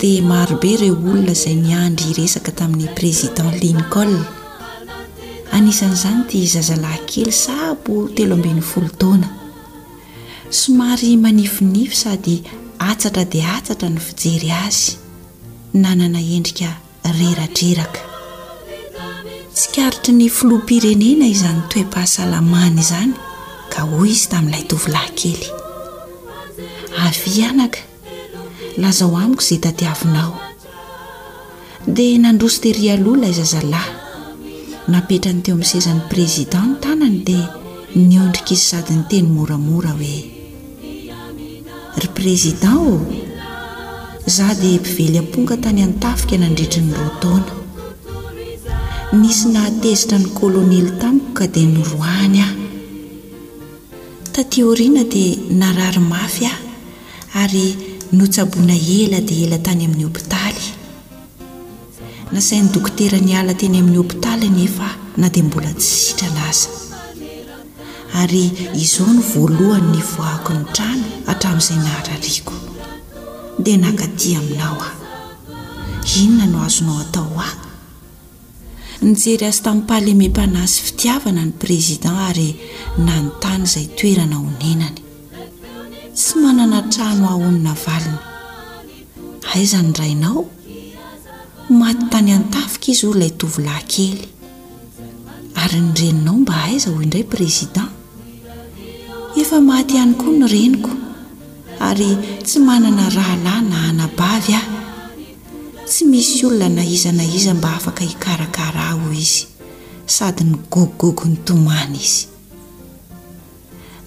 dia maro be ireo olona izay niandry hiresaka tamin'ny Président Lincoln. Anisan'izany ity zazalahy kely sahabo telo ambin'ny folo taona. Somary manifinify sady atsatra dia atsatra ny fijery azy. Nanana endrika reradreraka. Tsikaritry ny filoham-pirenena izany toe-pahasalamany izany ka hoy izy tamin'ilay tovolahy kely. Avia anaka. Lazao amiko izay tadiavinao Dia nandroso tery aloha ilay zazalahy. Napetrany teo amin'ny sezan'ny prezidà ny tanany dia niondrika izy sady niteny moramora hoe Ry prezidà ô, izaho dia mpively amponga tany an-tafika nandritry ny roa taona. Nisy nahatezitra ny kolonely tamiko ka dia noroahany aho. Taty aoriana dia narary mafy aho. ary notsaboina ela dia ela tany amin'ny hopitaly. Nasain'ny dokotera niala teny amin'ny hopitaly anefa na dia mbola tsy sitrana aza. Ary izao no voalohany nivoahako ny trano hatramin'izay naharariako. Dia nankaty aminao aho. Inona no azonao atao ho ahy? Nijery azy tamim-pahalemem-panahy sy fitiavana ny Président ary nanontany izay toerana onenany. Tsy manana trano hahaonona valiny. Aiza ny rainao? Maty tany an-tafika izy hoy ilay tovolahy kely. Ary ny reninao mba aiza hoy indray Président? Efa maty ihany koa ny reniko ary tsy manana rahalahy na anabavy aho. Tsy misy olona na iza na iza mba afaka hikarakara ahy, hoy izy, sady nigogogogo nitomany izy.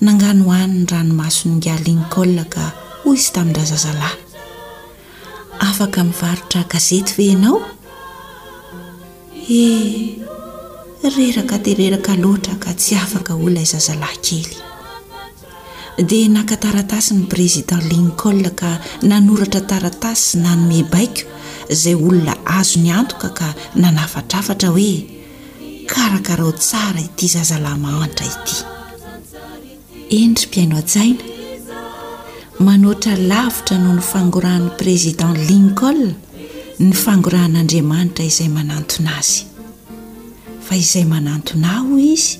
Nanganohano ny ranomason'ingahy Lincoln ka hoy izy tamin-drazazalahy, Afaka mivarotra gazety ve ianao? Ee, reraka dia reraka loatra ka tsy afaka, hoy ilay zazalahy kely. dia naka taratasy ny Président Lincoln ka nanoratra taratasy nanome baiko izay olona azony antoka ka nanafatrafatra hoe, Karakarao tsara ity zazalahy mahantra ity. Eny ry mpihaino an-tsaina, manoatra lavitra noho ny fangorahan'ny Président Lincoln ny fangorahan'Andriamanitra izay manantona azy. Fa izay manantona ahy, hoy izy,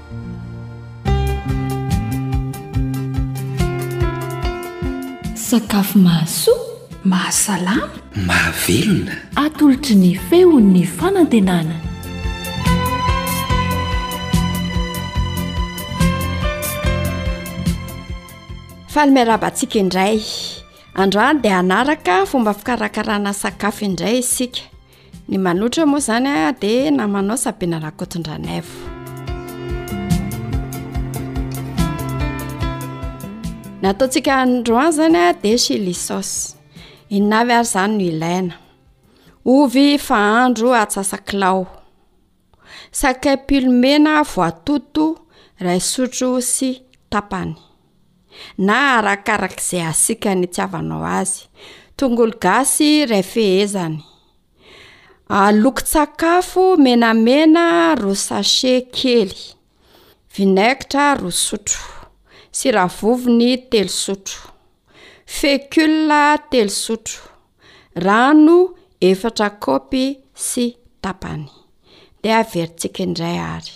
Sakafo mahasoa. Mahasalama. Mahavelona. Atolotry ny feon'ny fanantenana. Faly miarahaba antsika indray. Androany dia hanaraka fomba fikarakarana sakafo indray isika. Ny manotra moa izany a dia namanao Sabina Rakotondranaivo. Nataontsika androany izany a dia chili sauce. Inona avy ary izany no ilaina? Ovy fahandro atsasakilao, sakay pilmena voatoto, ray sotro sy tapany. na arakaraka izay hasika nitiavanao azy. Tongolo gasy iray fehezany. Alokon-tsakafo menamena roa sachet kely. Vinaigitra roa sotro. Sira vovony telo sotro. Fécule telo sotro. Rano efatra kaopy sy tapany. Dia averintsika indray ary.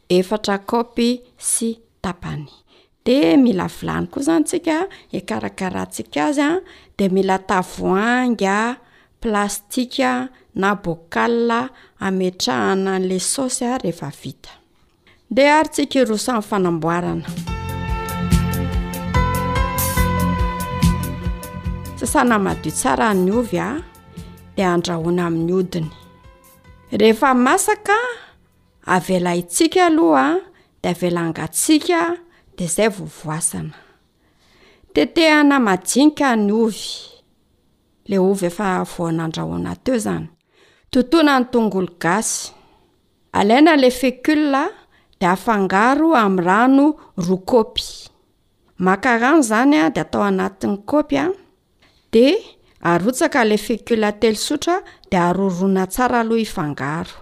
efatra kaopy sy tapany. Dia mila vilany koa izany tsika hikarakarantsika azy an, dia mila tavoahangy plastika na bocal ametrahana an'ilay saosy rehefa vita. Dia arotsika hiroso amin'ny fanamboarana. Sasana madio tsara ny ovy an, dia andrahoina amin'ny hodiny. Rehefa masaka. Avela itsika aloha de avela hangatsiaka de zay vo voasana. Tetehana majinika ny ovy, le ovy efa vao nandrahoana teo zany. Totoina ny tongolo gasy. Alaina le fecule de afangaro am rano roa kopy. Maka rano zany de atao anatin'ny kopy a, De arotsaka le fecula telo sotra de arorona tsara aloha hifangaro.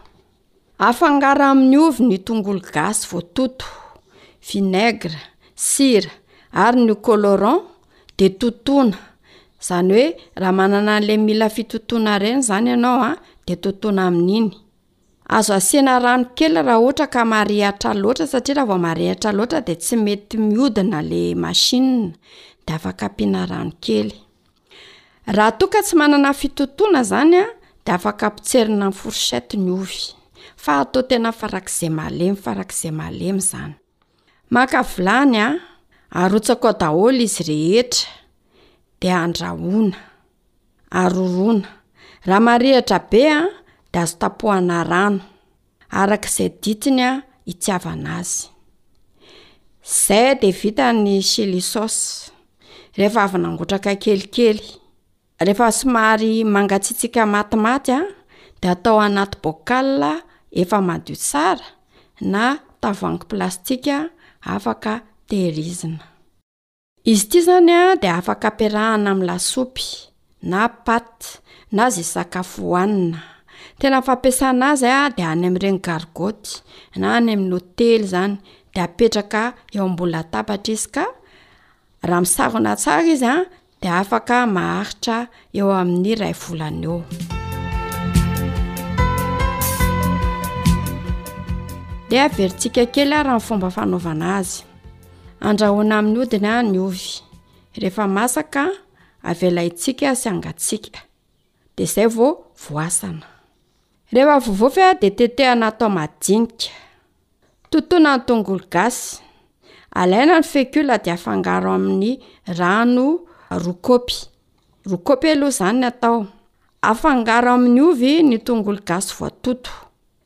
Afangaro amin'ny ovy ny tongolo gasy voatoto, vinaigre, sira ary ny colorant de totona, zany hoe raha manana an'le mila fitotoana reny zany ianao a de totona amin'iny. Azo asiana rano kely raha ohatra ka marihatra loatra satria raha vao marihatra loatra dia tsy mety mihodina ilay machine dia afaka ampiana rano kely. Raha toa ka tsy manana fitotoana izany an, dia afaka potserina amin'ny fourchette ny ovy fa atao tena farak'izay malemy farak'izay malemy izany. Maka vilany an, arotsaka ao daholo izy rehetra dia andrahoina. Aroroana. Raha marihitra be an, dia azo tapohana rano, araka izay ditiny an, itiavana azy. Zay dia vita ny chili sauce. Rehefa avy nangotraka kelikely, rehefa somary mangatsiatsiaka matimaty an, dia atao anaty bocal efa madio tsara na tavoahangy plastika afaka tehirizina. Izy ity izany dia afaka ampiarahana amin'ny lasopy, na pâtes, na izay sakafo hohanina. Tena fampiasana azy dia any amin'ireny gargotte, na any amin'ny hotely izany. Dia apetraka eo ambony latabatra izy ka, raha misarona tsara izy dia afaka maharitra eo amin'ny iray volana eo dia averintsika kely ary amin'ny fomba fanaovana azy andrahoana amin'ny odina ny ovy rehefa masaka avelaintsika sy angatsika dia izay vao voasana rehefa vovofy dia tetehana atao madinika Totoina ny tongolo gasy. Alaina ny fecule dia afangaro amin'ny rano roa kopy. Roa kopy aloha izany ny atao. Afangaro amin'ny ovy ny tongolo gasy voatoto,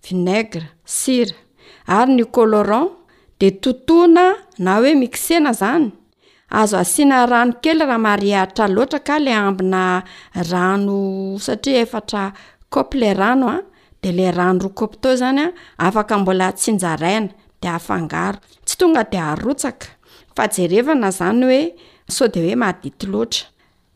vinaigre, sira ary ny colorant dia totoina na hoe mixena izany Azo asiana rano kely raha marihatra loatra ka le ambina rano satria efatra kaopy le rano a, de le rano roa kaopy teo zany a afaka mbola tsinjaraina de afangaro, tsy tonga de arotsaka fa jerevana zany hoe sao de hoe madity loatra.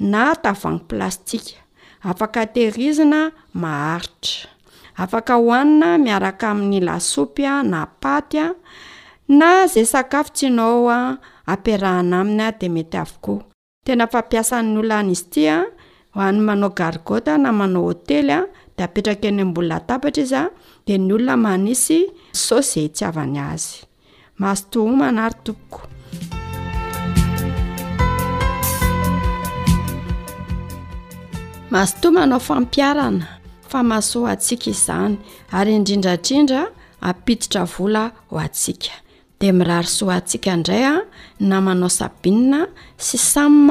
na tavoahangy plastika, afaka tehirizina maharitra. Afaka hohanina miaraka amin'ny lasopy na paty, na izay sakafo tianao ampiarahana aminy dia mety avokoa. Tena fampiasan'ny olona izy ity, ho an'ny manao gargotte na manao hotely dia apetraka eny ambony latabatra izy dia ny olona manisy saosy izay itiavany azy. Mazotoa homana ary tompoko. Mazotoa manao fampiarana fa mahasoa ho antsika izany ary indrindratrindra ampiditra vola ho antsika. Dia mirary soa antsika indray a, namanao Sabina sy Sam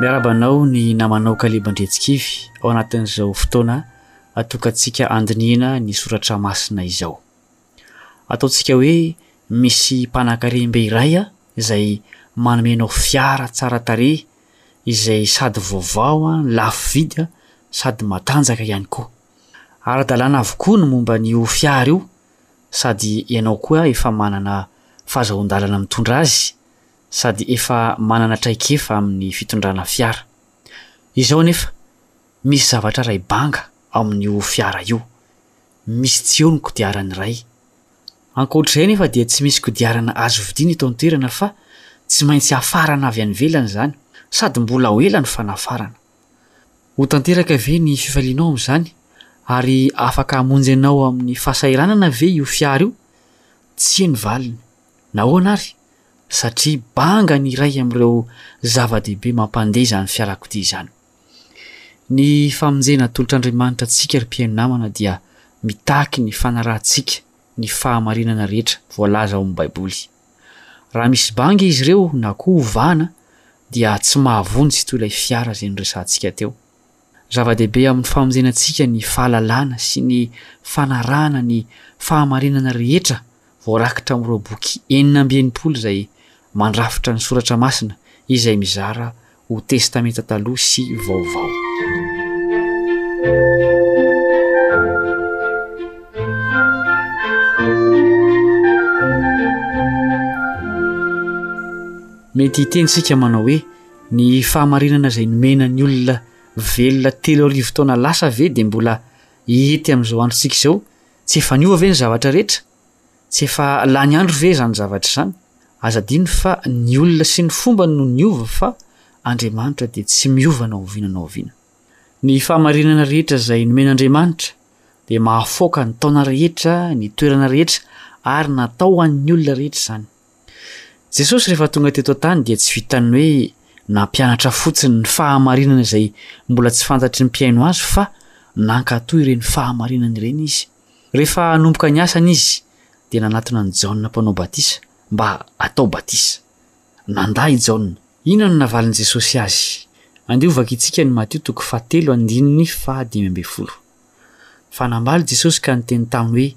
Miarahaba anao ny namanao Kaleb Andriantsikivy ao anatin'izao fotoana atokantsika handinihana ny soratra masina izao. Ataontsika hoe misy mpanankarem-be iray izay manome anao fiara tsara tarehy izay sady vaovao, lafo vidy sady matanjaka ihany koa. Ara-dalàna avokoa ny momba an'io fiara io sady ianao koa efa manana fahazoan-dalana mitondra azy sady efa manana traikefa amin'ny fitondrana fiara. Izao anefa, misy zavatra iray banga ao amin'io fiara io, misy tsy eo ny kodiarany iray. Ankoatr'izay anefa dia tsy misy kodiarana azo vidiana eto an-toerana fa tsy maintsy afarana avy any ivelany izany sady mbola ho ela ny fanafarana. Ho tanteraka ve ny fifalianao amin'izany ary afaka hamonjy anao amin'ny fahasahiranana ve io fiara io? Tsia ny valiny. Nahoana ary? satria banga ny iray amin'ireo zava-dehibe mampandeha izany fiarakodia izany. Ny famonjena atolotr'Andriamanitra antsika ry mpihaino namana dia mitaky ny fanarahantsika ny fahamarinana rehetra voalaza ao amin'ny Baiboly. Raha misy banga izy ireo na koa ovana dia tsy mahavonjy toy ilay fiara izay noresahantsika teo. Zava-dehibe amin'ny famonjenantsika ny fahalalana sy ny fanarahana ny fahamarinana rehetra voarakitra amin'ireo boky enina amby enimpolo izay mandrafitra ny soratra masina izay mizara ho Testamenta Taloha sy Vaovao. Mety hiteny isika manao hoe, Ny fahamarinana izay nomena ny olona velona telo arivo taona lasa ve dia mbola hety amin'izao androntsika izao? Tsy efa niova ve ny zavatra rehetra? Tsy efa lany andro ve izany zavatra izany? Aza adino fa ny olona sy ny fombany no niova fa Andriamanitra dia tsy miova na oviana na oviana. Ny fahamarinana rehetra izay nomen'Andriamanitra dia mahafaoka ny taona rehetra, ny toerana rehetra ary natao ho an'ny olona rehetra izany. Jesosy rehefa tonga teto an-tany dia tsy vitan'ny hoe nampianatra fotsiny ny fahamarinana izay mbola tsy fantatry ny mpihaino azy fa nankatò ireny fahamarinana ireny izy. Rehefa nanomboka ny asany izy dia nanatona an'i Jaona Mpanao Batisa mba hatao batisa. Nandà i Jaona. Inona no navalin'i Jesosy azy? Andeha ho vakintsika ny Matio toko fahatelo andininy fahadimy ambin'ny folo. Fa nambaly Jesosy ka niteny taminy hoe,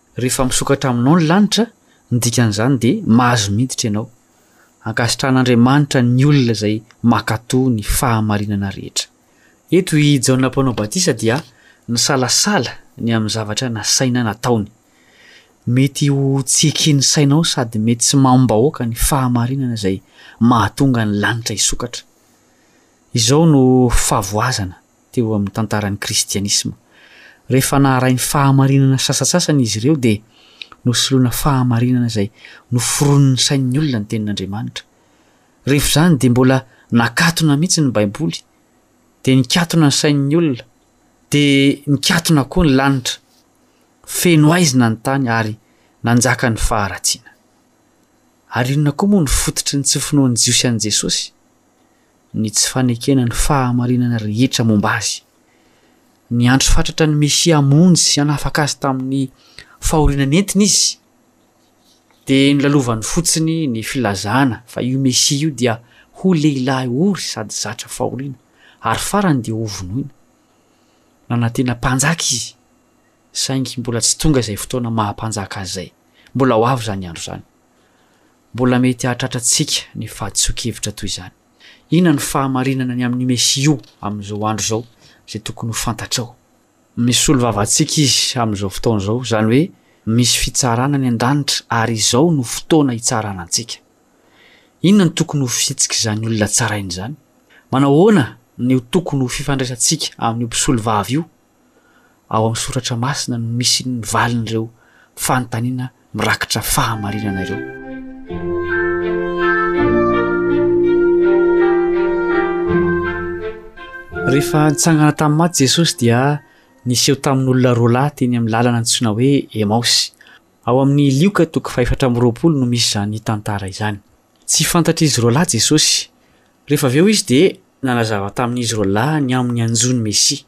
Rehefa misokatra aminao ny lanitra, ny dikan'izany dia mahazo miditra ianao. Ankasitrahan'Andriamanitra ny olona izay mankatò ny fahamarinana rehetra. Eto i Jaona Mpanao Batisa dia nisalasala ny amin'ny zavatra nasaina nataony. Mety ho tsy eken'ny sainao sady mety tsy mamim-bahoaka ny fahamarinana izay mahatonga ny lanitra hisokatra. Izao no fahavoazana teo amin'ny tantaran'ny kristianisma. Rehefa naharay ny fahamarinana sasantsasany izy ireo, dia nosoloina fahamarinana izay noforonin'ny sain'ny olona ny Tenin'Andriamanitra. Rehefa izany, dia mbola nakatona mihitsy ny Baiboly, dia nikatona ny sain'ny olona, dia nikatona koa ny lanitra. Feno haizina ny tany ary nanjaka ny faharatsiana. Ary inona koa moa no fototry ny tsy finoan'ny Jiosy an'i Jesosy? ny tsy fanekena ny fahamarinana rehetra momba Azy. Niandry fatratra ny Mesia hamonjy sy hanafaka azy tamin'ny fahoriana nentiny izy. Dia nolalovany fotsiny ny filazana fa io Mesia io dia ho lehilahy ory sady zatra fahoriana, ary farany dia hovonoina. Nanantena Mpanjaka izy, saingy mbola tsy tonga izay fotoana maha-Mpanjaka azy izay. Mbola ho avy izany andro izany. Mbola mety hahatratra antsika ny fahadisoan-kevitra toy izany. Inona no fahamarinana ny amin'I Mesia-o amin'izao andro izao izay tokony ho fantatrao? Misolo vava antsika Izy amin'izao fotoana izao, izany hoe misy fitsarana any an-danitra ary izao no fotoana hitsarana antsika. Inona no tokony ho fihetsik'izany olona tsaraina izany? Manahoana no tokony ho fifandraisantsika amin'io mpisolo vava io Ao amin'ny soratra masina no misy ny valin'ireo fanontaniana mirakitra fahamarinana ireo. Rehefa nitsangana tamin'ny maty Jesosy dia niseho tamin'olona roa lahy teny amin'ny lalana antsoina hoe Emaosy. Ao amin'ny Lioka toko fahefatra amby roapolo no misy izany tantara izany. Tsy fantatr'izy roa lahy Jesosy. Rehefa avy eo izy dia nanazava tamin'izy roa lahy ny amin'ny hanjo ny Mesia.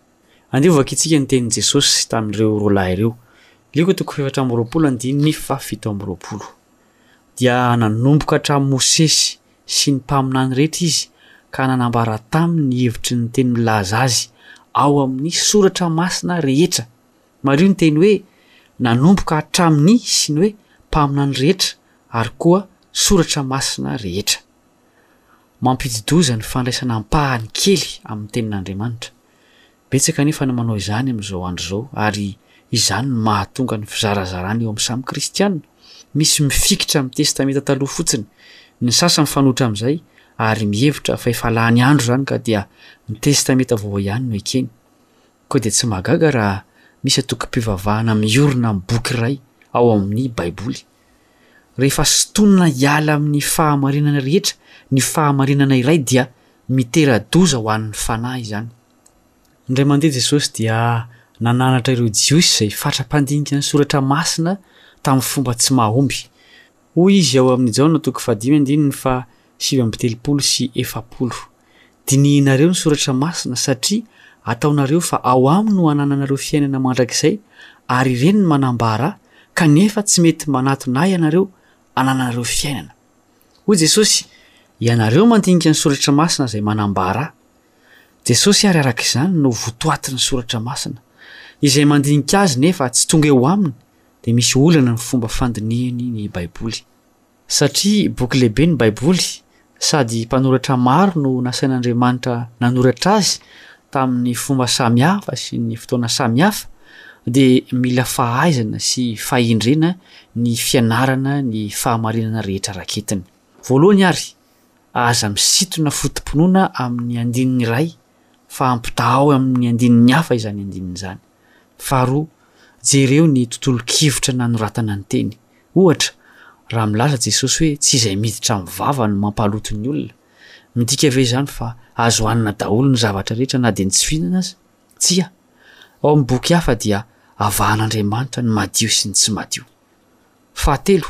Andeha hovakintsika ny tenin'i Jesosy tamin'ireo roa lahy ireo, Lioka toko fahefatra amby roapolo andininy fahafito amby roapolo. Dia nanomboka hatramin'i Mosesy sy ny mpaminany rehetra izy ka nanambara taminy ny hevitry ny teny milaza azy ao amin'ny soratra masina rehetra. Mariho ny teny hoe nanomboka hatramin'ny sy ny hoe mpaminany rehetra ary koa soratra masina rehetra. Mampidi-doza ny fandraisana ampahany kely amin'ny Tenin'Andriamanitra. Betsaka anefa no manao izany amin'izao andro izao, ary izany no mahatonga ny fizarazarana eo amin'ny samy Kristianina. Misy mifikitra amin'ny Testamenta Taloha fotsiny, ny sasany mifanohitra amin'izay, ary mihevitra fa efa lany andro izany ka dia ny Testamenta Vaovao ihany no ekeny. Koa dia tsy mahagaga raha misy antokom-pivavahana miorina amin'ny boky iray ao amin'ny Baiboly. Rehefa sintonina hiala amin'ny fahamarinana rehetra ny fahamarinana iray dia mitera-doza ho an'ny fanahy izany. Indray mandeha Jesosy dia nananatra ireo Jiosy izay fatra-pandinika ny Soratra Masina tamin'ny fomba tsy mahomby. Hoy izy ao amin'ny Jaona toko fahadimy andininy faha sivy amby telopolo sy efapolo. Dinihinareo ny Soratra Masina, satria ataonareo fa ao Aminy no anananareo fiainana mandrakizay, ary ireny no manambara Ahy, kanefa tsy mety manatona Ahy ianareo anananareo fiainana. Hoy Jesosy, Ianareo mandinika ny Soratra Masina izay manambara Ahy. Jesosy ary araka izany no votoatin'ny Soratra Masina. Izay mandinika Azy nefa tsy tonga eo Aminy dia misy olana ny fomba fandinihany ny Baiboly. Satria boky lehibe ny Baiboly, sady mpanoratra maro no nasain'Andriamanitra nanoratra azy tamin'ny fomba samy hafa sy ny fotoana samy hafa, dia mila fahaizana sy fahendrena ny fianarana ny fahamarinana rehetra raketiny. Voalohany àry, aza misintona foto-pinoana amin'ny andininy iray, fa ampitahao amin'ny andininy hafa izany andininy izany. Faharoa, jereo ny tontolon-kevitra nanoratana ny teny. Ohatra, raha milaza Jesosy hoe tsy izay miditra amin'ny vava no mampaloto ny olona, midika ve izany fa azo hanina daholo ny zavatra rehetra na dia ny tsy fihinana aza? Tsia. Ao amin'ny boky hafa dia avahan'Andriamanitra ny madio sy ny tsy madio. Fahatelo,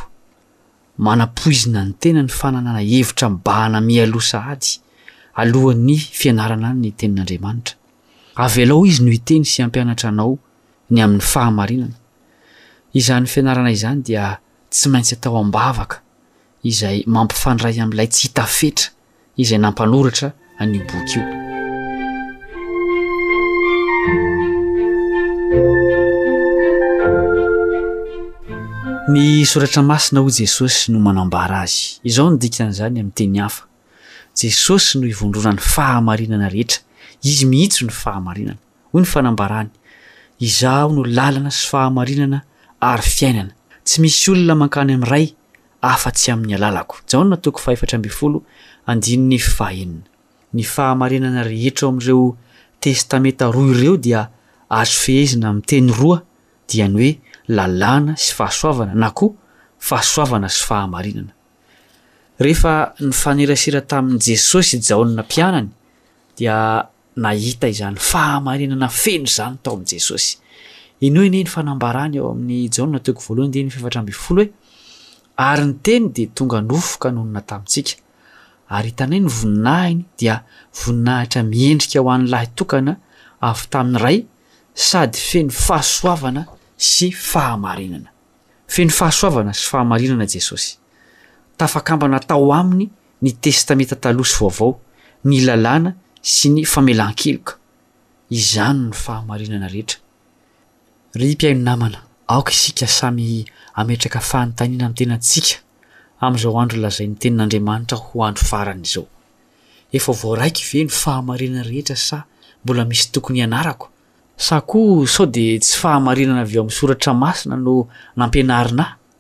Manapoizina ny tena ny fananana hevitra mibahana mialoha sahady alohan'ny fianarana ny Tenin'Andriamanitra. Avelao Izy no hiteny sy hampianatra anao ny amin'ny fahamarinana. Izany fianarana izany dia tsy maintsy atao am-bavaka, izay mampifandray amin'ilay tsy hita fetra izay nampanoratra an'io boky io. Ny Soratra Masina hoy Jesosy no manambara azy. Izao no dikan'izany amin'ny teny hafa, Jesosy no ivondronan'ny fahamarinana rehetra, Izy mihitsy no fahamarinana. Hoy ny fanambarany, Izaho no lalana sy fahamarinana ary fiainana. Tsy misy olona mankany amin'ny Ray afa-tsy amin'ny alalako. Jaona toko fahefatra ambin'ny folo andininy fahenina. Ny fahamarinana rehetra ao amin'ireo Testamenta roa ireo dia azo fehezina amin'ny teny roa, dia ny hoe lalàna sy fahasoavana na koa fahasoavana sy fahamarinana. Rehefa nifanerasera tamin'i Jesosy sy Jaona mpianany, dia nahita izany fahamarinana feno izany tao amin'i Jesosy. Inoy anie ny fanambarany ao amin'ny Jaona toko voalohany dia ny fefatra ambin'ny folo hoe ary ny teny dia tonga nofo ka nonina tamintsika ary hitanay ny voninahiny dia voninahitra miendrika ho an'ny lahy tokana avy tamin'ny ray sady feno fahasoavana sy fahamarinana. Feno fahasoavana sy fahamarinana Jesosy. Tafakambana tao aminy ny Testamenta Taloha sy Vaovao, ny Lalàna sy ny Famelan-keloka. Izany no fahamarinana rehetra. Ry mpihaino namana, aoka isika samy hametraka fanontaniana amin'ny tenantsika amin'izao andro lazain'ny Tenin'Andriamanitra ho andro farany izao, Efa voaraiky ve ny fahamarinana rehetra sa mbola misy tokony hianarako? Sa koa sao dia tsy fahamarinana avy ao amin'ny Soratra Masina no nampianarina ahy?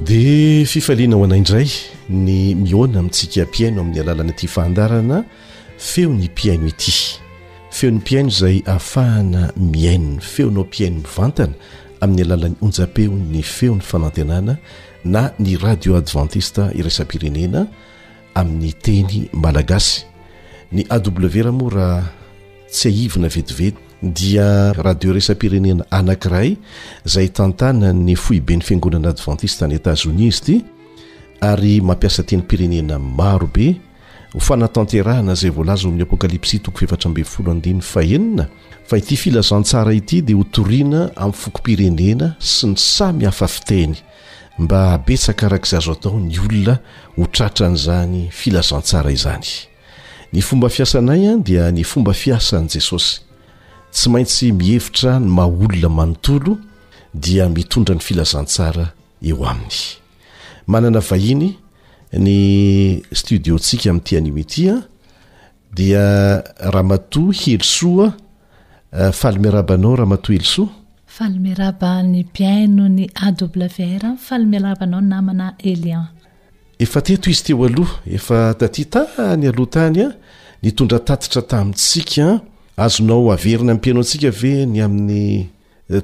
Dia fifaliana ho anay indray ny mihaona amintsika mpihaino amin'ny alalan'ity fandaharana Feon'ny mpihaino ity. Feon'ny mpihaino izay ahafahana mihaino ny feonao mpihaino mivantana amin'ny alalan'ny onjam-peon'ny Feon'ny fanantenana na ny Radio Advantista Iraisam-pirenena amin'ny teny malagasy. Ny AWR moa raha Tsiahivina vetivety dia radio iraisam-pirenena anankiray izay tantanan'ny foiben'ny fiangonana advantista any Etazonia izy ity ary mampiasa tenim-pirenena marobe ho fanatanterahana izay voalaza ao amin'ny Apokalypsy toko fefatra ambin'ny folo andininy fahenina fa ity filazantsara ity dia hotoriana amin'ny fokom-pirenena sy ny samy hafa fiteny mba habetsaka araka izay azo atao ny olona ho tratran'izany filazantsara izany. Ny fomba fiasanay dia ny fomba fiasan'i Jesosy. Tsy maintsy mihevitra ny maha olona manontolo dia mitondra ny filazantsara eo aminy. Manana vahiny ny studiotsika amin'ity anio ity an, dia Ramatoa Helisoa Faly miarahaba anao Ramatoa Helisoa. Faly miarahaba ny mpihaino ny AWR, faly miarahaba anao namana Elian. Efa teto izy teo aloha, efa taty tany aloha tany an, nitondra tatitra tamintsika an, azonao averina ampieno antsika ve ny amin'ny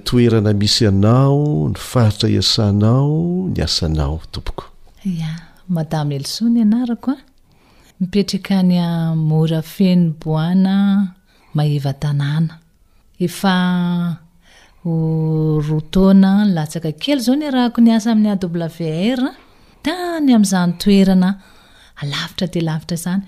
toerana misy anao, ny faritra iasanao, ny asanao tompoko. Ya, Madame Elso ny anarako an, mipetraka any Morafenoboana Maevatanàna. Efa ho roa taona latsaka kely izao niarahako niasa amin'ny AWR tany amin'izany toerana alavitra dia lavitra izany.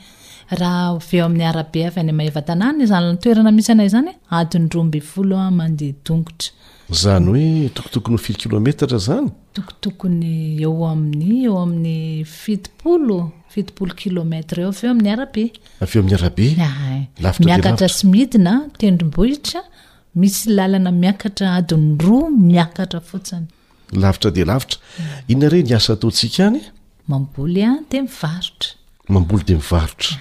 Raha avy eo amin'ny arabe avy any Maevatanàna izany toerana misy anay izany, adiny roa ambin'ny folo aho mandeha tongotra. Izany hoe tokotokony ho firy kilometatra izany? Tokotokony eo amin'ny eo amin'ny fitopolo fitopolo kilomètre eo avy eo amin'ny arabe avy eo amin'ny arabe miakatra sy midina tendrombohitra misy lalana miakatra adiny roa miakatra fotsiny lavitra dia lavitra mm. inona re ny asa ataontsika any mamboly a dia mivarotra mamboly dia mivarotra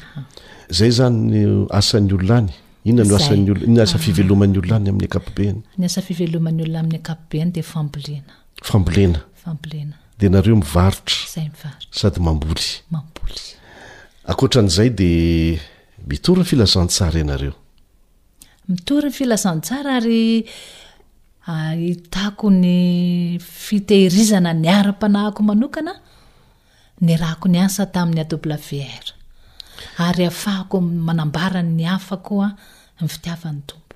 zay zany eh, asan'ny olona any inona no asan'nyolona inona asa ah. fiveloman'ny olona any amin'ny akapobeany ny asa fiveloman'ny olona amin'ny akapobeany dia fambolena fambolena fambolena dia nareo mivarotra izay mivarotra sady mamboly mamboly akoatra an'izay dia mitory ny filazantsara ianareo mitory ny filazantsara ary ahitako ah, ny fitehirizana ny ara-panahako manokana ny rako ny asa tamin'ny awr ary afahako manambara ny hafa koa ny fitiavan'ny tompo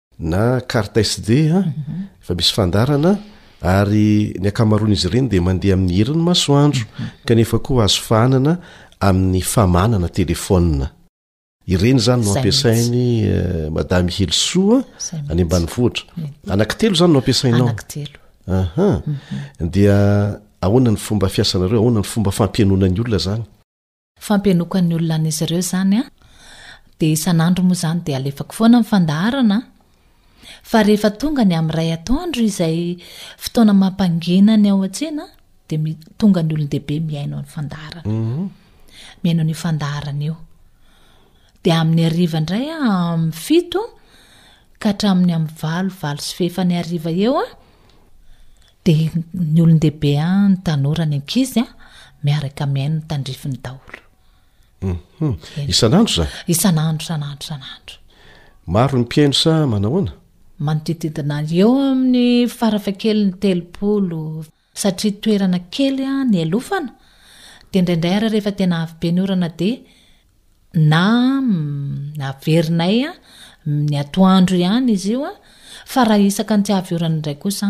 na carte sd a efa misy fandarana ary ny ankamaroan' izy ireny dia mandeha amin'ny herin'ny masoandro kanefa koa azo fahanana amin'ny famanana telefona ireny izany no ampiasainy eh, madame helosoa any ambany vohitra anaky telo izany no ampiasainao aha mhm. dia ahoana ny fomba fiasanareo ahoana ny fomba fampianonany olona zany Fampianokan'ny olona an'izy ireo izany an! Dia isan'andro moa izany dia alefako foana ny fandaharana an! Fa rehefa tonga ny amin'ny iray atoandro izay fotoana mampangina ny ao an-tsena dia mi- tonga ny olon-dehibe mihaino ny fandaharana. Mihaino an'io fandaharana io. Dia amin'ny hariva indray an, amin'ny fito ka hatramin'ny amin'ny valo, valo sy fahefany hariva eo an, Dia ny olon-dehibe an, ny tanora, ny ankizy an, miaraka mihaino ny tandrifiny daholo. Mhm. Eny. Isan'andro izany? Isan'andro, isan'andro, isan'andro. Maro ny mpihaino sa manahoana? Manodidididina eo amin'ny farafahakeliny telopolo, satria toerana kely an, ny hialofana, dia indraindray ary rehefa tena avy be ny orana dia. na averinay amin'ny atoandro ihany izy io fa raha isaka ny tsy avy orana indray kosa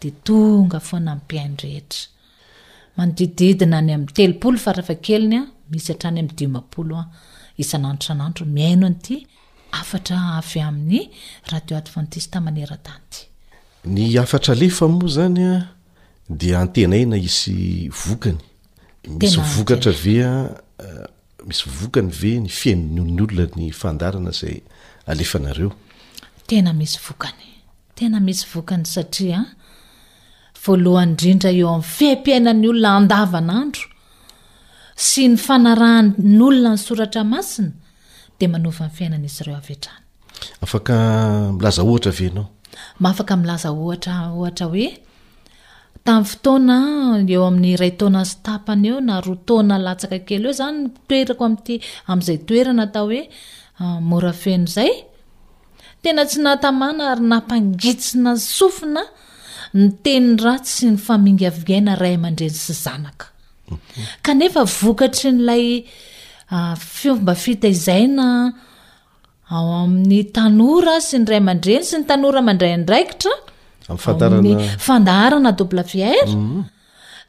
dia tonga foana ny mpihaino rehetra manodididina any amin'ny telopolo farafahakeliny misy hatrany amin'ny dimampolo isan'andro isan'andro mihaino an'ity afatra avy amin'ny radio advantista maneran-tany ity ny afatra alefa moa izany dia antenaina hisy vokany misy vokatra ve a misy vokany ve ny fiainon'ny olona ny fandarana zay alefanareo tena misy vokany tena misy vokany satria voalohany indrindra eo amin'ny fehmpiainan'ny olona andavanandro sy ny fanarahan'olona ny soratra masina dia manova ny fiainan'izy ireo avy hatrany Afaka milaza ohatra ve ianao? Afaka milaza ohatra ohatra hoe tamin'ny fotoana eo amin'ny iray taona sy tapany eo na roa taona latsaka kely eo izany no toerako amin'ity amin'izay toerana atao hoe ah, Morafeno izay. Tena tsy natamana ary nampangitsina sofina ny teny ratsy sy ny famingavingaina ray aman-dreny sy zanaka. Mhm. Kanefa vokatry n'ilay ah, fomba fitaizana ao amin'ny tanora sy ny ray aman-dreny sy ny tanora mandray andraikitra amin'ny fandaharana WR mhm.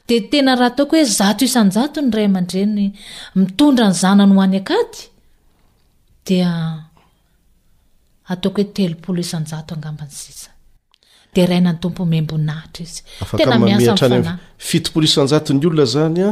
dia tena raha ataoko hoe zato isanjato ny ray aman-dreny mitondra ny zanany ho any akady dia ataoko hoe telopolo isanjato angambany sisa dia raina ny tompo membonahitra izy tena miasa fitopolo isanjato ny olona zany a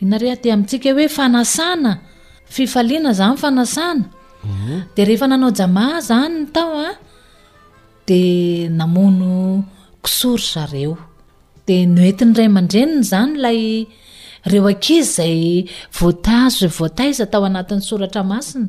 Inona re aty amintsika hoe fanasana? Fifaliana izany fanasana? Mhm. Dia rehefa nanao jama izany ny tao a, dia namono kisory zareo. Dia noentin'ny ray aman-dreniny izany ilay ireo ankizy izay voatazo sy voataiza tao anatin'ny soratra masina.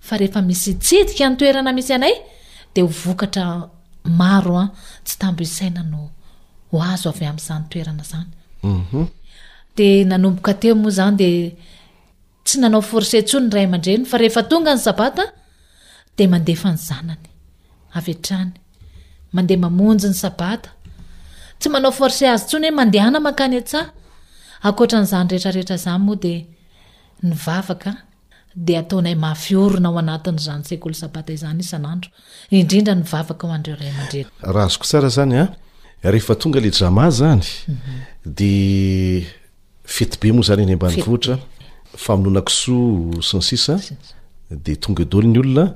Fa rehefa misy hitsidika ny toerana misy anay dia ho vokatra maro an, tsy tambo isaina no ho azo avy amin'izany toerana izany. Mhm. Dia nanomboka teo moa izany dia tsy nanao forcer intsony ny ray aman-dreny fa rehefa tonga ny sabata dia mandefa ny zanany avy hatrany. Mandeha mamonjy ny sabata. Tsy manao forcer azy intsony hoe mandehana mankany an-tsaha. Ankoatra an'izany rehetrarehetra izany moa dia nivavaka dia ataonay mafy orina ao anatin'izany sekoly sabata izany isan'andro, indrindra ny vavaka ho an'ireo ray aman-dreny. Raha azoko tsara izany a, rehefa tonga ilay Jama izany mhm. dia fety be moa izany eny ambanivohitra, famonoana kisoa sy ny sisa, dia tonga daholo ny olona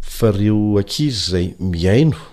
fa ireo ankizy izay mihaino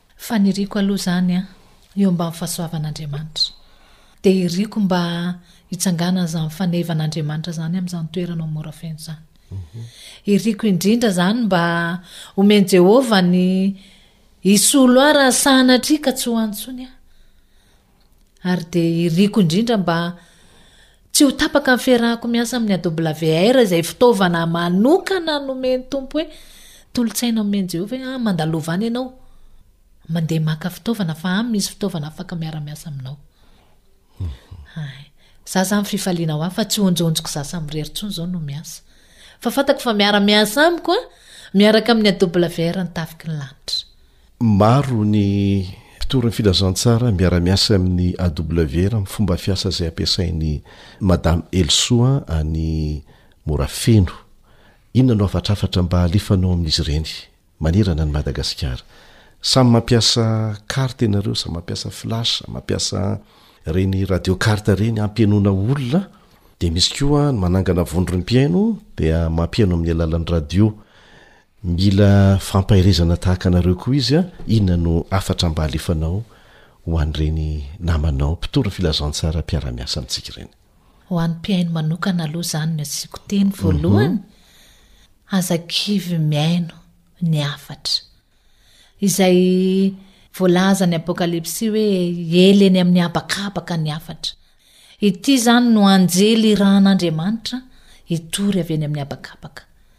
Faniriako aloha izany an, eo ambany fahasoavan'Andriamanitra. Dia iriko mba hitsanganan'izany fanevan'Andriamanitra izany amin'izany toerana ao Morafeno izany. Iriko indrindra izany mba omen'i Jehovah ny hisolo ahy raha sahanatria ka tsy ho any intsony aho. Ary dia iriko indrindra mba tsy ho tapaka ny fiarahako miasa amin'ny AWR izay fitaovana manokana nomen'ny Tompo hoe tolo-tsaina nomen'i Jehovah hoe an, mandalova any ianao, mandeha maka fitaovana fa any misy fitaovana afaka miara-miasa aminao. Hay. Izaho izany fifaliana ho ahy fa tsy onjonjiko izaho samirery intsony izao no miasa. Fa fantako fa miara-miasa amiko an, miaraka amin'ny AWR ny tafiky ny lanitra. Maro ny mpitory ny filazantsara miara-miasa amin'ny AWR amin'ny fomba fiasa izay ampiasain'i Madame Helisoa any Morafeno. Inona no hafatrafatra mba halefanao amin'izy ireny manerana an'i Madagasikara? Samy mampiasa carte ianareo, samy mampiasa flash, mampiasa ireny radio carte ireny hampienoana olona, dia misy koa ny manangana vondrom-pihaino dia mampihaino amin'ny alalan'ny radio. Mila fampaherezana tahaka anareo koa izy a! Inona no hafatra mba halefanao ho an'ireny namanao mpitory ny filazantsara mpiara-miasa amintsika ireny? Ho an'ny mpihaino manokana aloha izany no asiako teny voalohany, aza kivy mihaino ny hafatra. Izay voalazan'ny Apokalypsy hoe ela eny amin'ny habakabaka ny hafatra. Ity izany no anjely irahan'Andriamanitra hitory avy eny amin'ny habakabaka.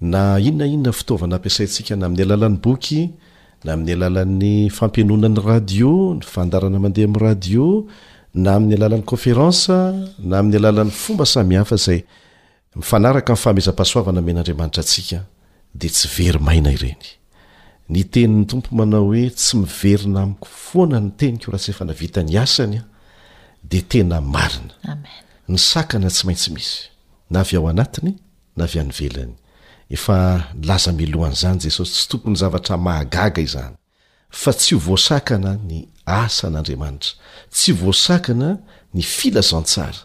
Na inona na inona fitaovana ampiasaintsika na amin'ny alalan'ny boky, na amin'ny alalan'ny fampihainoana ny radio, ny fandaharana mandeha amin'ny radio, na amin'ny alalan'ny kaonferansa, na amin'ny alalan'ny fomba samy hafa izay mifanaraka amin'ny fanomezam-pahasoavana omen'Andriamanitra antsika, dia tsy very maina ireny. Ny tenin'ny Tompo manao hoe tsy miverina amiko foana ny teniko raha tsy efa navita ny asany dia tena marina. Ny sakana tsy maintsy misy, na avy ao anatiny na avy any ivelany. Efa nilaza mialoha an'izany Jesosy, tsy tokony ho zavatra mahagaga izany, fa tsy ho voasakana ny asan'Andriamanitra, tsy ho voasakana ny filazantsara,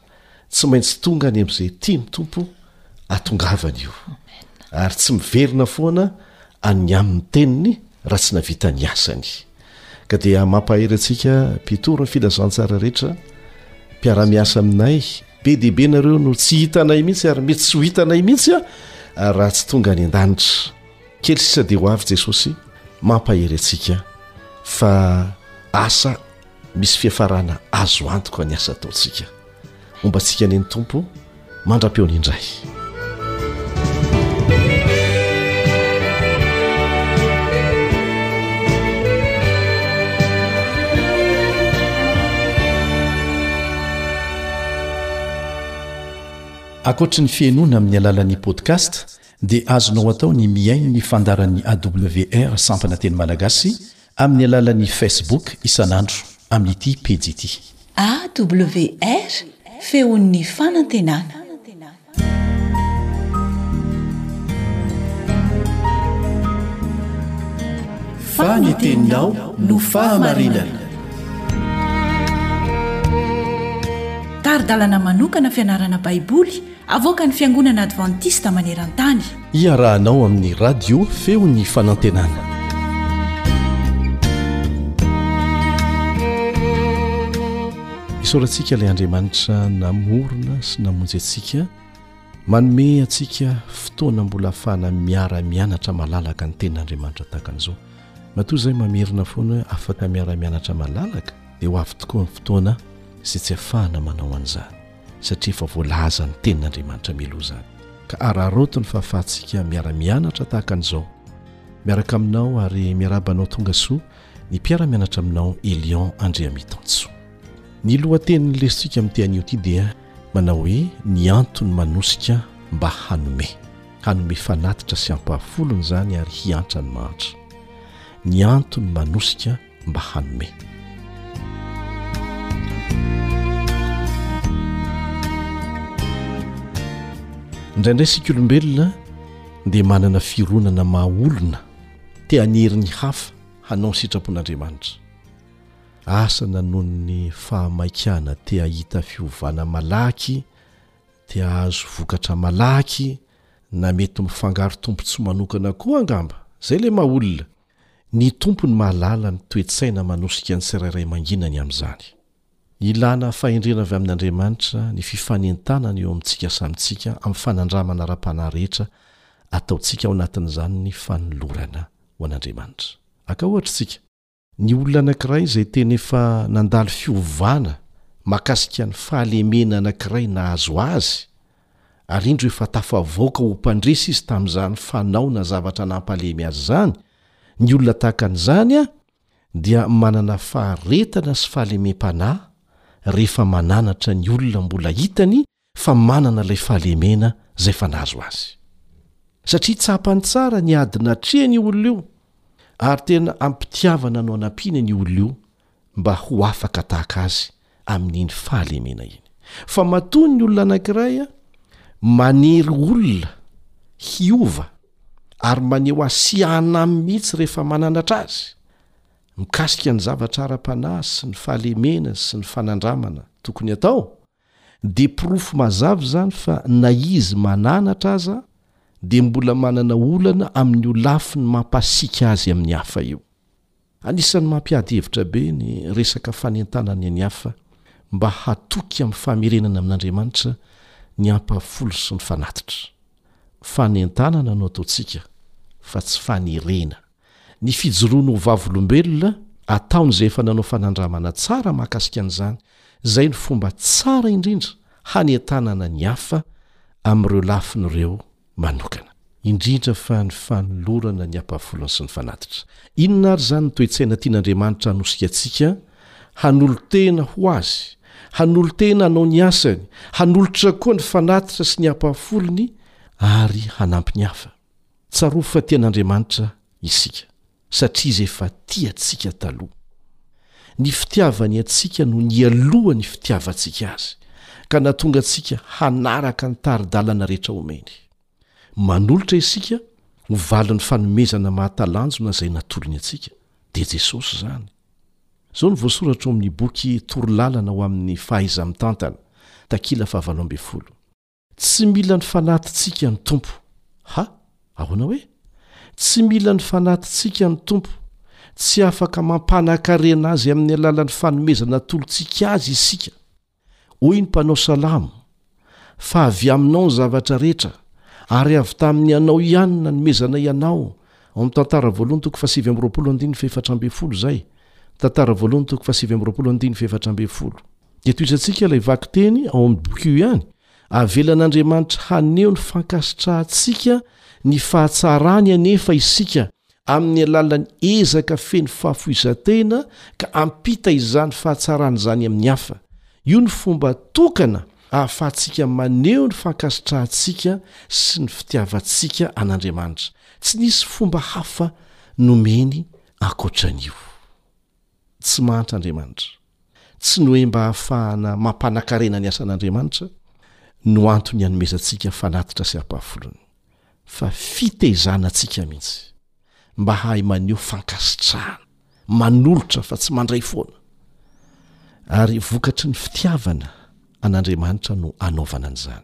tsy maintsy tonga any amin'izay tia ny Tompo hatongavany io, ary tsy miverina foana any amin'ny Teniny raha tsy navita ny asany. Ka dia mampahery antsika mpitory ny filazantsara rehetra, mpiara-miasa aminay, be dia be nareo no tsy hitanay mihitsy ary mety tsy ho hitanay mihitsy ah, raha tsy tonga any an-danitra. Kely sisa dia ho avy Jesosy, mampahery antsika fa asa misy fiafarana azo antoka ny asa ataontsika. Homba antsika anie ny Tompo mandra-peony indray. Ankoatry ny fihenoana amin'ny alalan'ny podcast dia azonao atao ny mihaino ny fandaran'ny AWR sampana teny malagasy Amin'ny alalan'ny Facebook isan'andro amin'ity pejy ity. AWR, Feon'ny Fanantenana. Fa ny teninao no fahamarinana. Tari-dalana manokana fianarana Baiboly. Avoakan'ny Fiangonana Advantista maneran-tany. Iarahanao amin'ny Radio Feon'ny Fanantenana. Isaorantsika ilay Andriamanitra namorona sy namonjy antsika, manome antsika fotoana mbola afahana miara-mianatra malalaka ny tenin'Andriamanitra tahaka an'izao. Matoa izay mamerina foana hoe afaka miara-mianatra malalaka, dia ho avy tokoa ny fotoana izay tsy afahana manao an'izany. satria efa voalaza ny tenin'Andriamanitra mialoha izany. Ka araraoty ny fahafahantsika miara-mianatra tahaka an'izao miaraka aminao ary miarahaba anao tonga soa ny mpiara-mianatra aminao Elion Andriamitanso. Ny lohatenin'ny lesotsika amin'ity anio ity dia manao hoe ny antony manosika mba hanome. Hanome fanatitra sy ampahafolony izany ary hiantra ny mahantra. Ny antony manosika mba hanome. Indraindray isika olombelona dia manana fironana maha olona te hanery ny hafa hanao ny sitrapon'Andriamanitra. Asa na noho ny fahamaikana te hahita fiovana malaky, te hahazo vokatra malaky na mety mifangaro tombontsoa manokana koa angamba, izay ilay maha olona. Ny Tompo no mahalala ny toe-tsaina manosika ny tsirairay mangina ny amin'izany. Ilana fahendrena avy amin'Andriamanitra ny fifanentanana eo amintsika samintsika amin'ny fanandramana ara-panahy rehetra ataontsika ao anatin'izany ny fanolorana ho an'Andriamanitra. Aka ohatra isika. Ny olona anankiray izay tena efa nandalo fiovana mahakasika ny fahalemena anankiray nahazo azy, ary indro efa tafavoaka ho mpandresy izy tamin'izany fanao na zavatra nampalemy azy izany, ny olona tahaka an'izany an, dia manana faharetana sy fahalemem-panahy rehefa mananatra ny olona mbola hitany fa manana ilay fahalemena izay efa nahazo azy. Satria tsapany tsara ny ady natrehiny io olona io, ary tena am-pitiavana no anampiany an'io olona io mba ho afaka tahaka Azy amin'iny fahalemena iny. Fa matoa ny olona anankiray manery olona hiova ary maneho hasiahana aminy mihitsy rehefa mananatra azy mikasika ny zavatra ara-panahy sy ny fahalemena sy ny fanandramana tokony atao, dia porofo mazava izany fa na izy mananatra aza dia mbola manana olana amin'io lafiny mampasiaka azy amin'ny hafa io. Anisan'ny mampiady hevitra be ny resaka fanentanan'ny an'ny hafa mba hatoky amin'ny famerenana amin'Andriamanitra ny ampahafolony sy ny fanatitra. Fanentanana no ataontsika fa tsy fanerena. Ny fijoroany ho vavolombelona, ataon' izay efa nanao fanandramana tsara mahakasika an' izany, izay no fomba tsara indrindra hanentanana ny hafa amin' ireo lafiny ireo manokana. Indrindra fa ny fanolorana ny ampahafolony sy ny fanatitra. Inona àry izany ny toe-tsaina tian' Andriamanitra hanosika antsika, hanolo-tena ho Azy, hanolo-tena hanao ny asany, hanolotra koa ny fanatitra sy ny ampahafolony ary hanampy ny hafa? Tsarovy fa tia an'Andriamanitra isika, satria Izy efa tia antsika taloha. Ny fitiavany antsika no nialoha ny fitiavantsika Azy, ka nahatonga antsika hanaraka ny tari-dalana rehetra omeny. Manolotra isika ho valin'ny fanomezana mahatalanjona izay natolony antsika, dia Jesosy izany. Izao no voasoratra ao amin'ny boky Torolalana ho amin'ny fahaiza-mitantana, takila fahavalo ambin'ny folo. Tsy mila ny fanatintsika ny Tompo. Ha? Ahoana hoe? Tsy mila ny fanatintsika ny Tompo. Tsy afaka mampanan-karena Azy amin'ny alalan'ny fanomezana atolotsika Azy isika. Hoy ny mpanao salamo, Fa avy Aminao ny zavatra rehetra, ary avy tamin'ny Anao ihany ny nanomezanay Anao, ao amin'ny Tantara voalohany toko fahasivy amby roapolo andininy fahefatra ambin'ny folo izay, Tantara voalohany toko fahasivy amby roapolo andininy fahefatra ambin'ny folo. Dia tohizantsika ilay vakiteny ao amin'ny boky io ihany, Avelan'Andriamanitra haneho ny fankasitrahantsika ny fahatsarany anefa isika amin'ny alalan'ny ezaka feno fahafoizan-tena ka hampita izany fahatsarana izany amin'ny hafa. Io no fomba tokana ahafahantsika maneho ny fankasitrahantsika sy ny fitiavantsika an'Andriamanitra. Tsy nisy fomba hafa nomeny ankoatra an'io. Tsy mahantra Andriamanitra. Tsy ny hoe mba hahafahana mampanakarena ny asan'Andriamanitra no antony anomezantsika fanatitra sy ampahafolony, fa fitaizanantsika mihitsy mba hahay maneho fankasitrahana, manolotra fa tsy mandray foana. Ary vokatry ny fitiavana an'Andriamanitra no anaovana an'izany.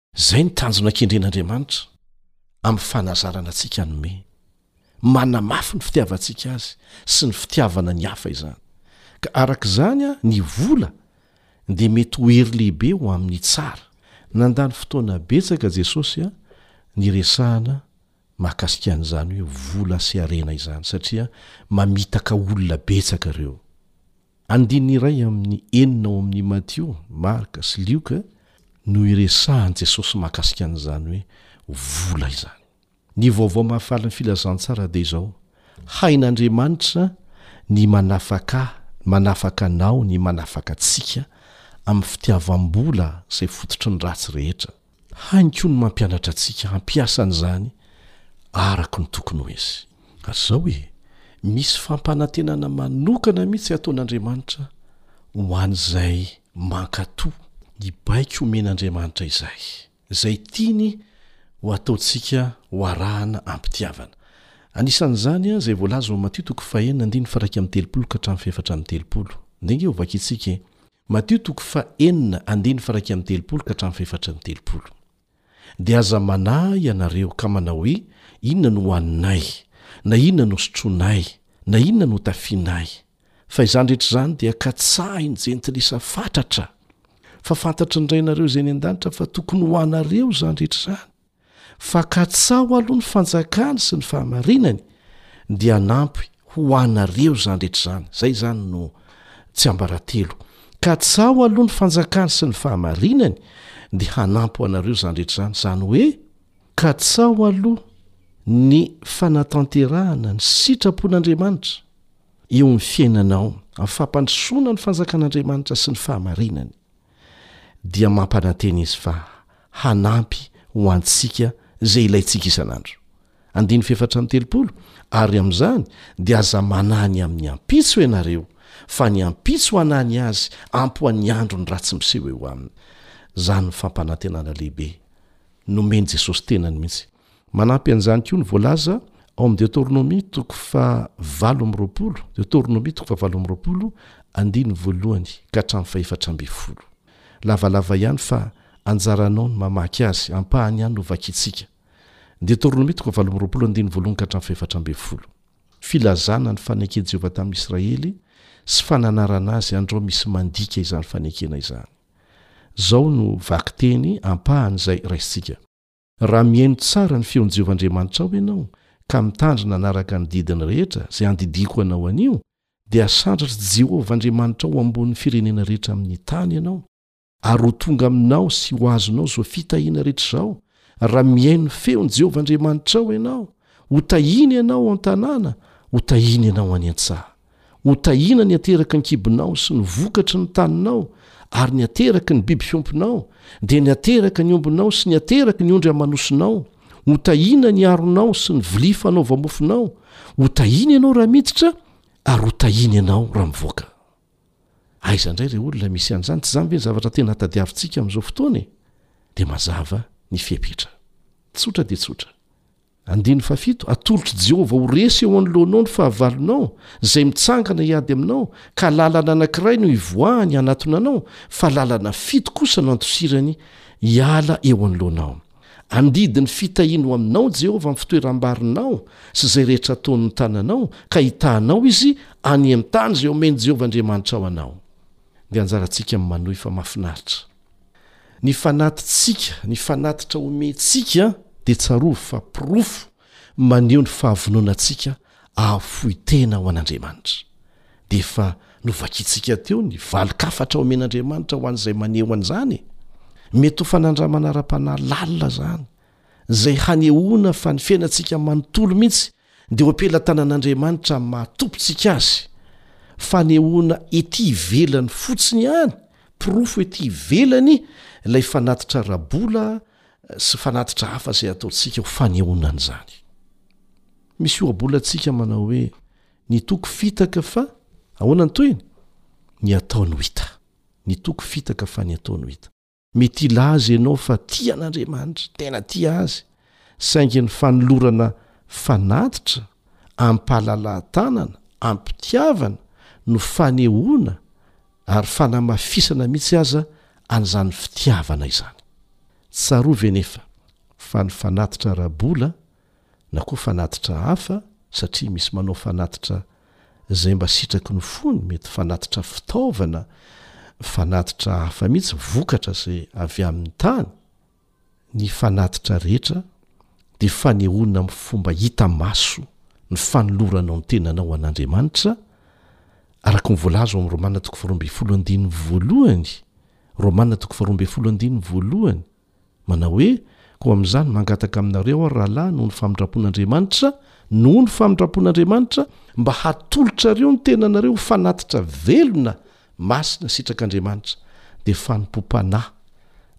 Izay ny tanjona kendren'Andriamanitra amin'ny fanazarana antsika hanome. Manamafy ny fitiavantsika azy sy ny fitiavana ny hafa izany. Ka araka izany, ny vola dia mety ho hery lehibe ho amin'ny tsara. Nandany fotoana betsaka Jesosy niresahana mahakasika an'izany hoe vola sy harena izany, satria mamitaka olona betsaka ireo. Andininy iray amin'ny enina ao amin'i Matio, Marka sy Lioka no iresahan'i Jesosy mahakasika an'izany hoe vola izany. Ny vaovao mahafalin'ny filazantsara dia izao, Hain'Andriamanitra ny manafaka ahy, ny manafaka anao, ny manafaka antsika amin'ny fitiavam-bola izay fototry ny ratsy rehetra. Hainy koa ny mampianatra antsika hampiasa an'izany araka ny tokony ho izy. Ary izao e, misy fampanantenana manokana mihitsy ataon'Andriamanitra ho an'izay mankato ny baiko omen'Andriamanitra izay, izay tiany ho ataontsika ho arahana am-pitiavana. Anisan'izany izay voalaza ao amin'ny Matio toko fahenina andininy faha iraika amby telopolo ka hatramin'ny fahefatra amby telopolo. Dia ange hovakintsika e. Matio toko faha enina andiny faha iraika amby telopolo ka hatramin'ny faha efatra amby telopolo Dia aza manahy ianareo ka manao hoe, Inona no hohaninay? na Inona no sotroinay? na Inona no hotafianay? fa izany rehetra izany dia katsahin'ny jentilisa fatratra, fa fantatry ny Rainareo izay any an-danitra fa tokony ho anareo izany rehetra izany. fa katsaho aloha ny fanjakany sy ny fahamarinany dia hanampy ho anareo izany rehetra izany zay izany no tsy ambaratelo katsaho aloha ny fanjakany sy ny fahamarinany dia hanampy ho anareo izany rehetra izany izany hoe katsaho aloha ny fanatanterahana ny sitrapon'andriamanitra eo amin'ny fiainanao amin'ny fampandrosoana ny fanjakan'andriamanitra sy ny fahamarinany dia mampanantena izy fa hanampy ho antsika izay ilaintsika isan'andro. Andininy fahefatra amby telopolo, Ary amin'izany dia aza manahy ny amin'ny ampitso ianareo, fa ny ampitso hanahy ny azy ampy ho an'ny androny ratsy miseho eo aminy. Izany ny fampanantenana lehibe nomen'i Jesosy tenany mihitsy. Manampy an'izany koa ny voalaza ao amin'ny Deoteronomia toko fahavalo amby roapolo, Deoteronomia toko fahavalo amby roapolo, andininy voalohany ka hatramin'ny fahefatra ambin'ny folo. Lavalava ihany fa anjaranao ny mamaky azy, ampahany ihany no vakintsika. Deoteronomia toko fahavalo amby roapolo, andininy voalohany ka hatramin'ny fahefatra ambin'ny folo. Filazana ny faneken'i Jehovah tamin'i Israely sy fananarana azy andrao misy mandika izany fanekena izany. Izao no vakiteny ampahany izay raisintsika. Raha mihaino tsara ny feon'i Jehovah Andriamanitrao ianao, ka mitandrina hanaraka ny didiny rehetra, izay andidiako anao anio, dia hasandratr'i Jehovah Andriamanitrao ho ambonin'ny firenena rehetra amin'ny tany ianao, ary ho tonga aminao sy ho azonao izao fitahiana rehetra izao, raha mihaino ny feon'i Jehovah Andriamanitrao ianao, hotahiny ianao ao an-tanàna, hotahiny ianao any an-tsaha. Ho tahiana ny ateraky ny kibonao sy ny vokatry ny taninao ary ny ateraky ny biby fiompinao, dia ny ateraky ny ombinao sy ny ateraky ny ondry amanosinao, ho tahiana ny aronao sy ny vilia fanaova-mofonao, ho tahiana ianao raha miditra ary ho tahiana ianao raha mivoaka. Aiza indray ireo olona misy an'izany? Tsy izany ve ny zavatra tena tadiavintsika amin'izao fotoana e? Dia mazava ny fepetra. Tsotra dia tsotra. Andininy fahafito, Atolotr'i Jehovah ho resy eo anoloanao ny fahavalonao, izay mitsangana hiady aminao, ka lalana anankiray no ivoahany hanatona anao, fa lalana fito kosa no andosirany hiala eo anoloanao. Handidy ny fitahiany ho aminao Jehovah amin'ny fitoeram-barinao sy izay rehetra ataon'ny tananao, ka hitahanao izy any amin'ny tany izay omen'i Jehovah Andriamanitrao anao. Dia anjarantsika ny manohy fa mahafinaritra. Ny fanatintsika, ny fanatitra omentsika dia tsarovy fa porofo maneho ny fahavononantsika ahafoy tena ho an'Andriamanitra. Dia efa novakintsika teo ny valin-kafatra omen'Andriamanitra ho an'izay maneho an'izany e! Mety ho fanandramana ara-panahy lalina izany, izay hanehoana fa ny fiainantsika manontolo mihitsy Dia ho am-pelatanan'Andriamanitra amin'ny maha Tompontsika Azy. Fanehoana ety ivelany fotsiny ihany, porofo ety ivelany ilay fanatitra ara-bola sy fanatitra hafa izay ataontsika ho fanehoana an'izany. Misy ohabolantsika manao hoe, Ny toko fitaka fa ahoana ny tohiny? Ny atao no hita. Ny toko fitaka fa ny atao no hita. Mety hilaza ianao fa tia an'Andriamanitra, tena tia azy, saingy ny fanolorana fanatitra amim-pahalalahan-tanana, amim-pitiavana, no fanehoana ary fanamafisana mihitsy aza an'izany fitiavana izany. Tsarovy anefa fa ny fanatitra ara-bola na koa fanatitra hafa satria misy manao fanatitra izay mba sitraky ny fony, mety fanatitra fitaovana, fanatitra hafa mihitsy vokatra izay avy amin'ny tany, ny fanatitra rehetra dia fanehoana amin'ny fomba hita maso ny fanoloranao ny tenanao ho an'Andriamanitra, araka ny voalaza ao amin'ny Romana toko faharoa ambin'ny folo andininy voalohany, Romana toko faharoa ambin'ny folo andininy voalohany. Manao hoe, Koa amin'izany mangataka aminareo aho, rahalahy, noho ny famindram-pon'Andriamanitra, noho ny famindram-pon'Andriamanitra, mba hatolotrareo ny tenanareo ho fanatitra velona, masina, sitrak'Andriamanitra, dia fanompoam-panahy,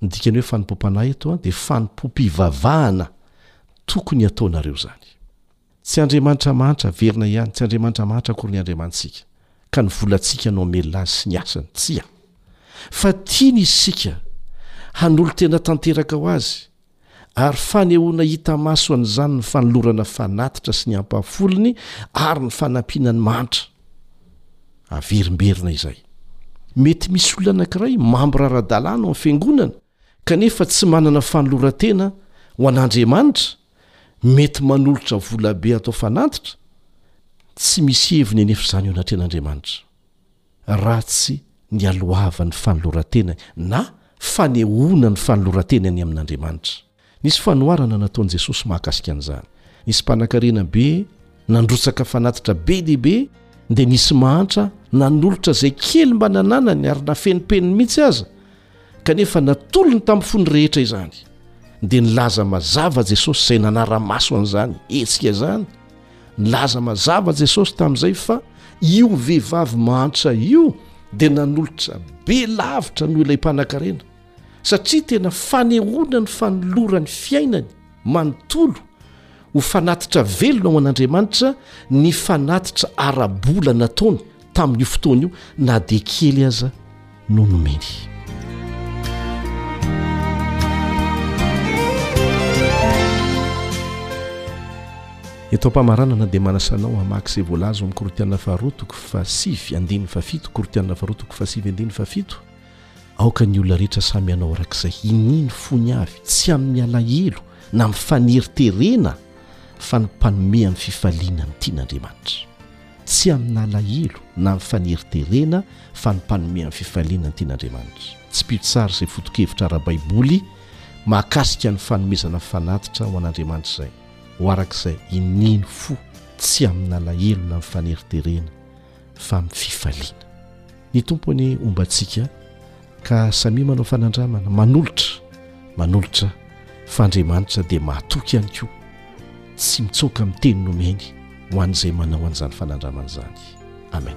ny dikan'ny hoe fanompoam-panahy eto dia fanompoam-pivavahana, tokony hataonareo izany. Tsy Andriamanitra mahantra averina ihany, tsy Andriamanitra mahantra akory ny Andriamanitsika, ka ny volantsika no hamelona Azy sy ny asany. Tsia. Fa tiany isika hanolo-tena tanteraka ho Azy, ary fanehoana hita maso an'izany ny fanolorana fanatitra sy ny ampahafolony ary ny fanampiana ny mahantra. Averimberina izay. Mety misy olona anankiray, mambra ara-dalàna ao amin'ny Fiangonana, kanefa tsy manana fanoloran-tena ho an'Andriamanitra, mety manolotra vola be atao fanantitra, tsy misy heviny anefa izany eo anatrehan'Andriamanitra, raha tsy nialohavan'ny fanoloran-tenany na fanehoana ny fanoloran-tenany amin'Andriamanitra. Nisy fanoharana nataon'i Jesosy mahakasika an'izany. Nisy mpanankarena be nandrotsaka fanatitra be dia be, dia nisy mahantra nanolotra izay kely mba nananany ary nafenipeniny mihitsy aza, kanefa natolony tamin'ny fony rehetra izany. Dia nilaza mazava Jesosy, izay nanara-maso an'izany hetsika izany, nilaza mazava Jesosy tamin'izay fa io vehivavy mahantra io dia nanolotra be lavitra noho ilay mpanankarena. satria tena fanehoana ny fanolorany fiainany manontolo ho fanatitra velona ao an'Andriamanitra ny fanatitra ara-bola nataony tamin'io fotoana io na dia kely aza no nomeny. Eto am-pamaranana dia manasanao hamaky izay voalaza ao amin'ny Korintiana faharoa toko fahasivy andininy fahafito, Korintiana faharoa toko fahasivy andininy fahafito, Aoka ny olona rehetra samy hanao araka izay hinia ny fony avy, tsy amin'ny alahelo na amin'ny faneriterena, fa ny mpanome amin'ny fifaliana ny tian'Andriamanitra. Tsy amina alahelo na amin'ny faneriterena, fa ny mpanome amin'ny fifaliana ny tian'Andriamanitra. Tsipiho tsara izay foto-kevitra ara-baiboly mahakasika ny fanomezana fanatitra ho an'Andriamanitra izay, Ho araka izay hinia ny fo, tsy amin'ny alahelo na amin'ny faneriterena, fa amin'ny fifaliana. Ny Tompo anie homba antsika ka samia manao fanandramana, manolotra, manolotra fa Andriamanitra dia mahatoky ihany koa, tsy mitsoaka amin'ny teny nomeny ho an'izay manao an'izany fanandramana izany. Amen.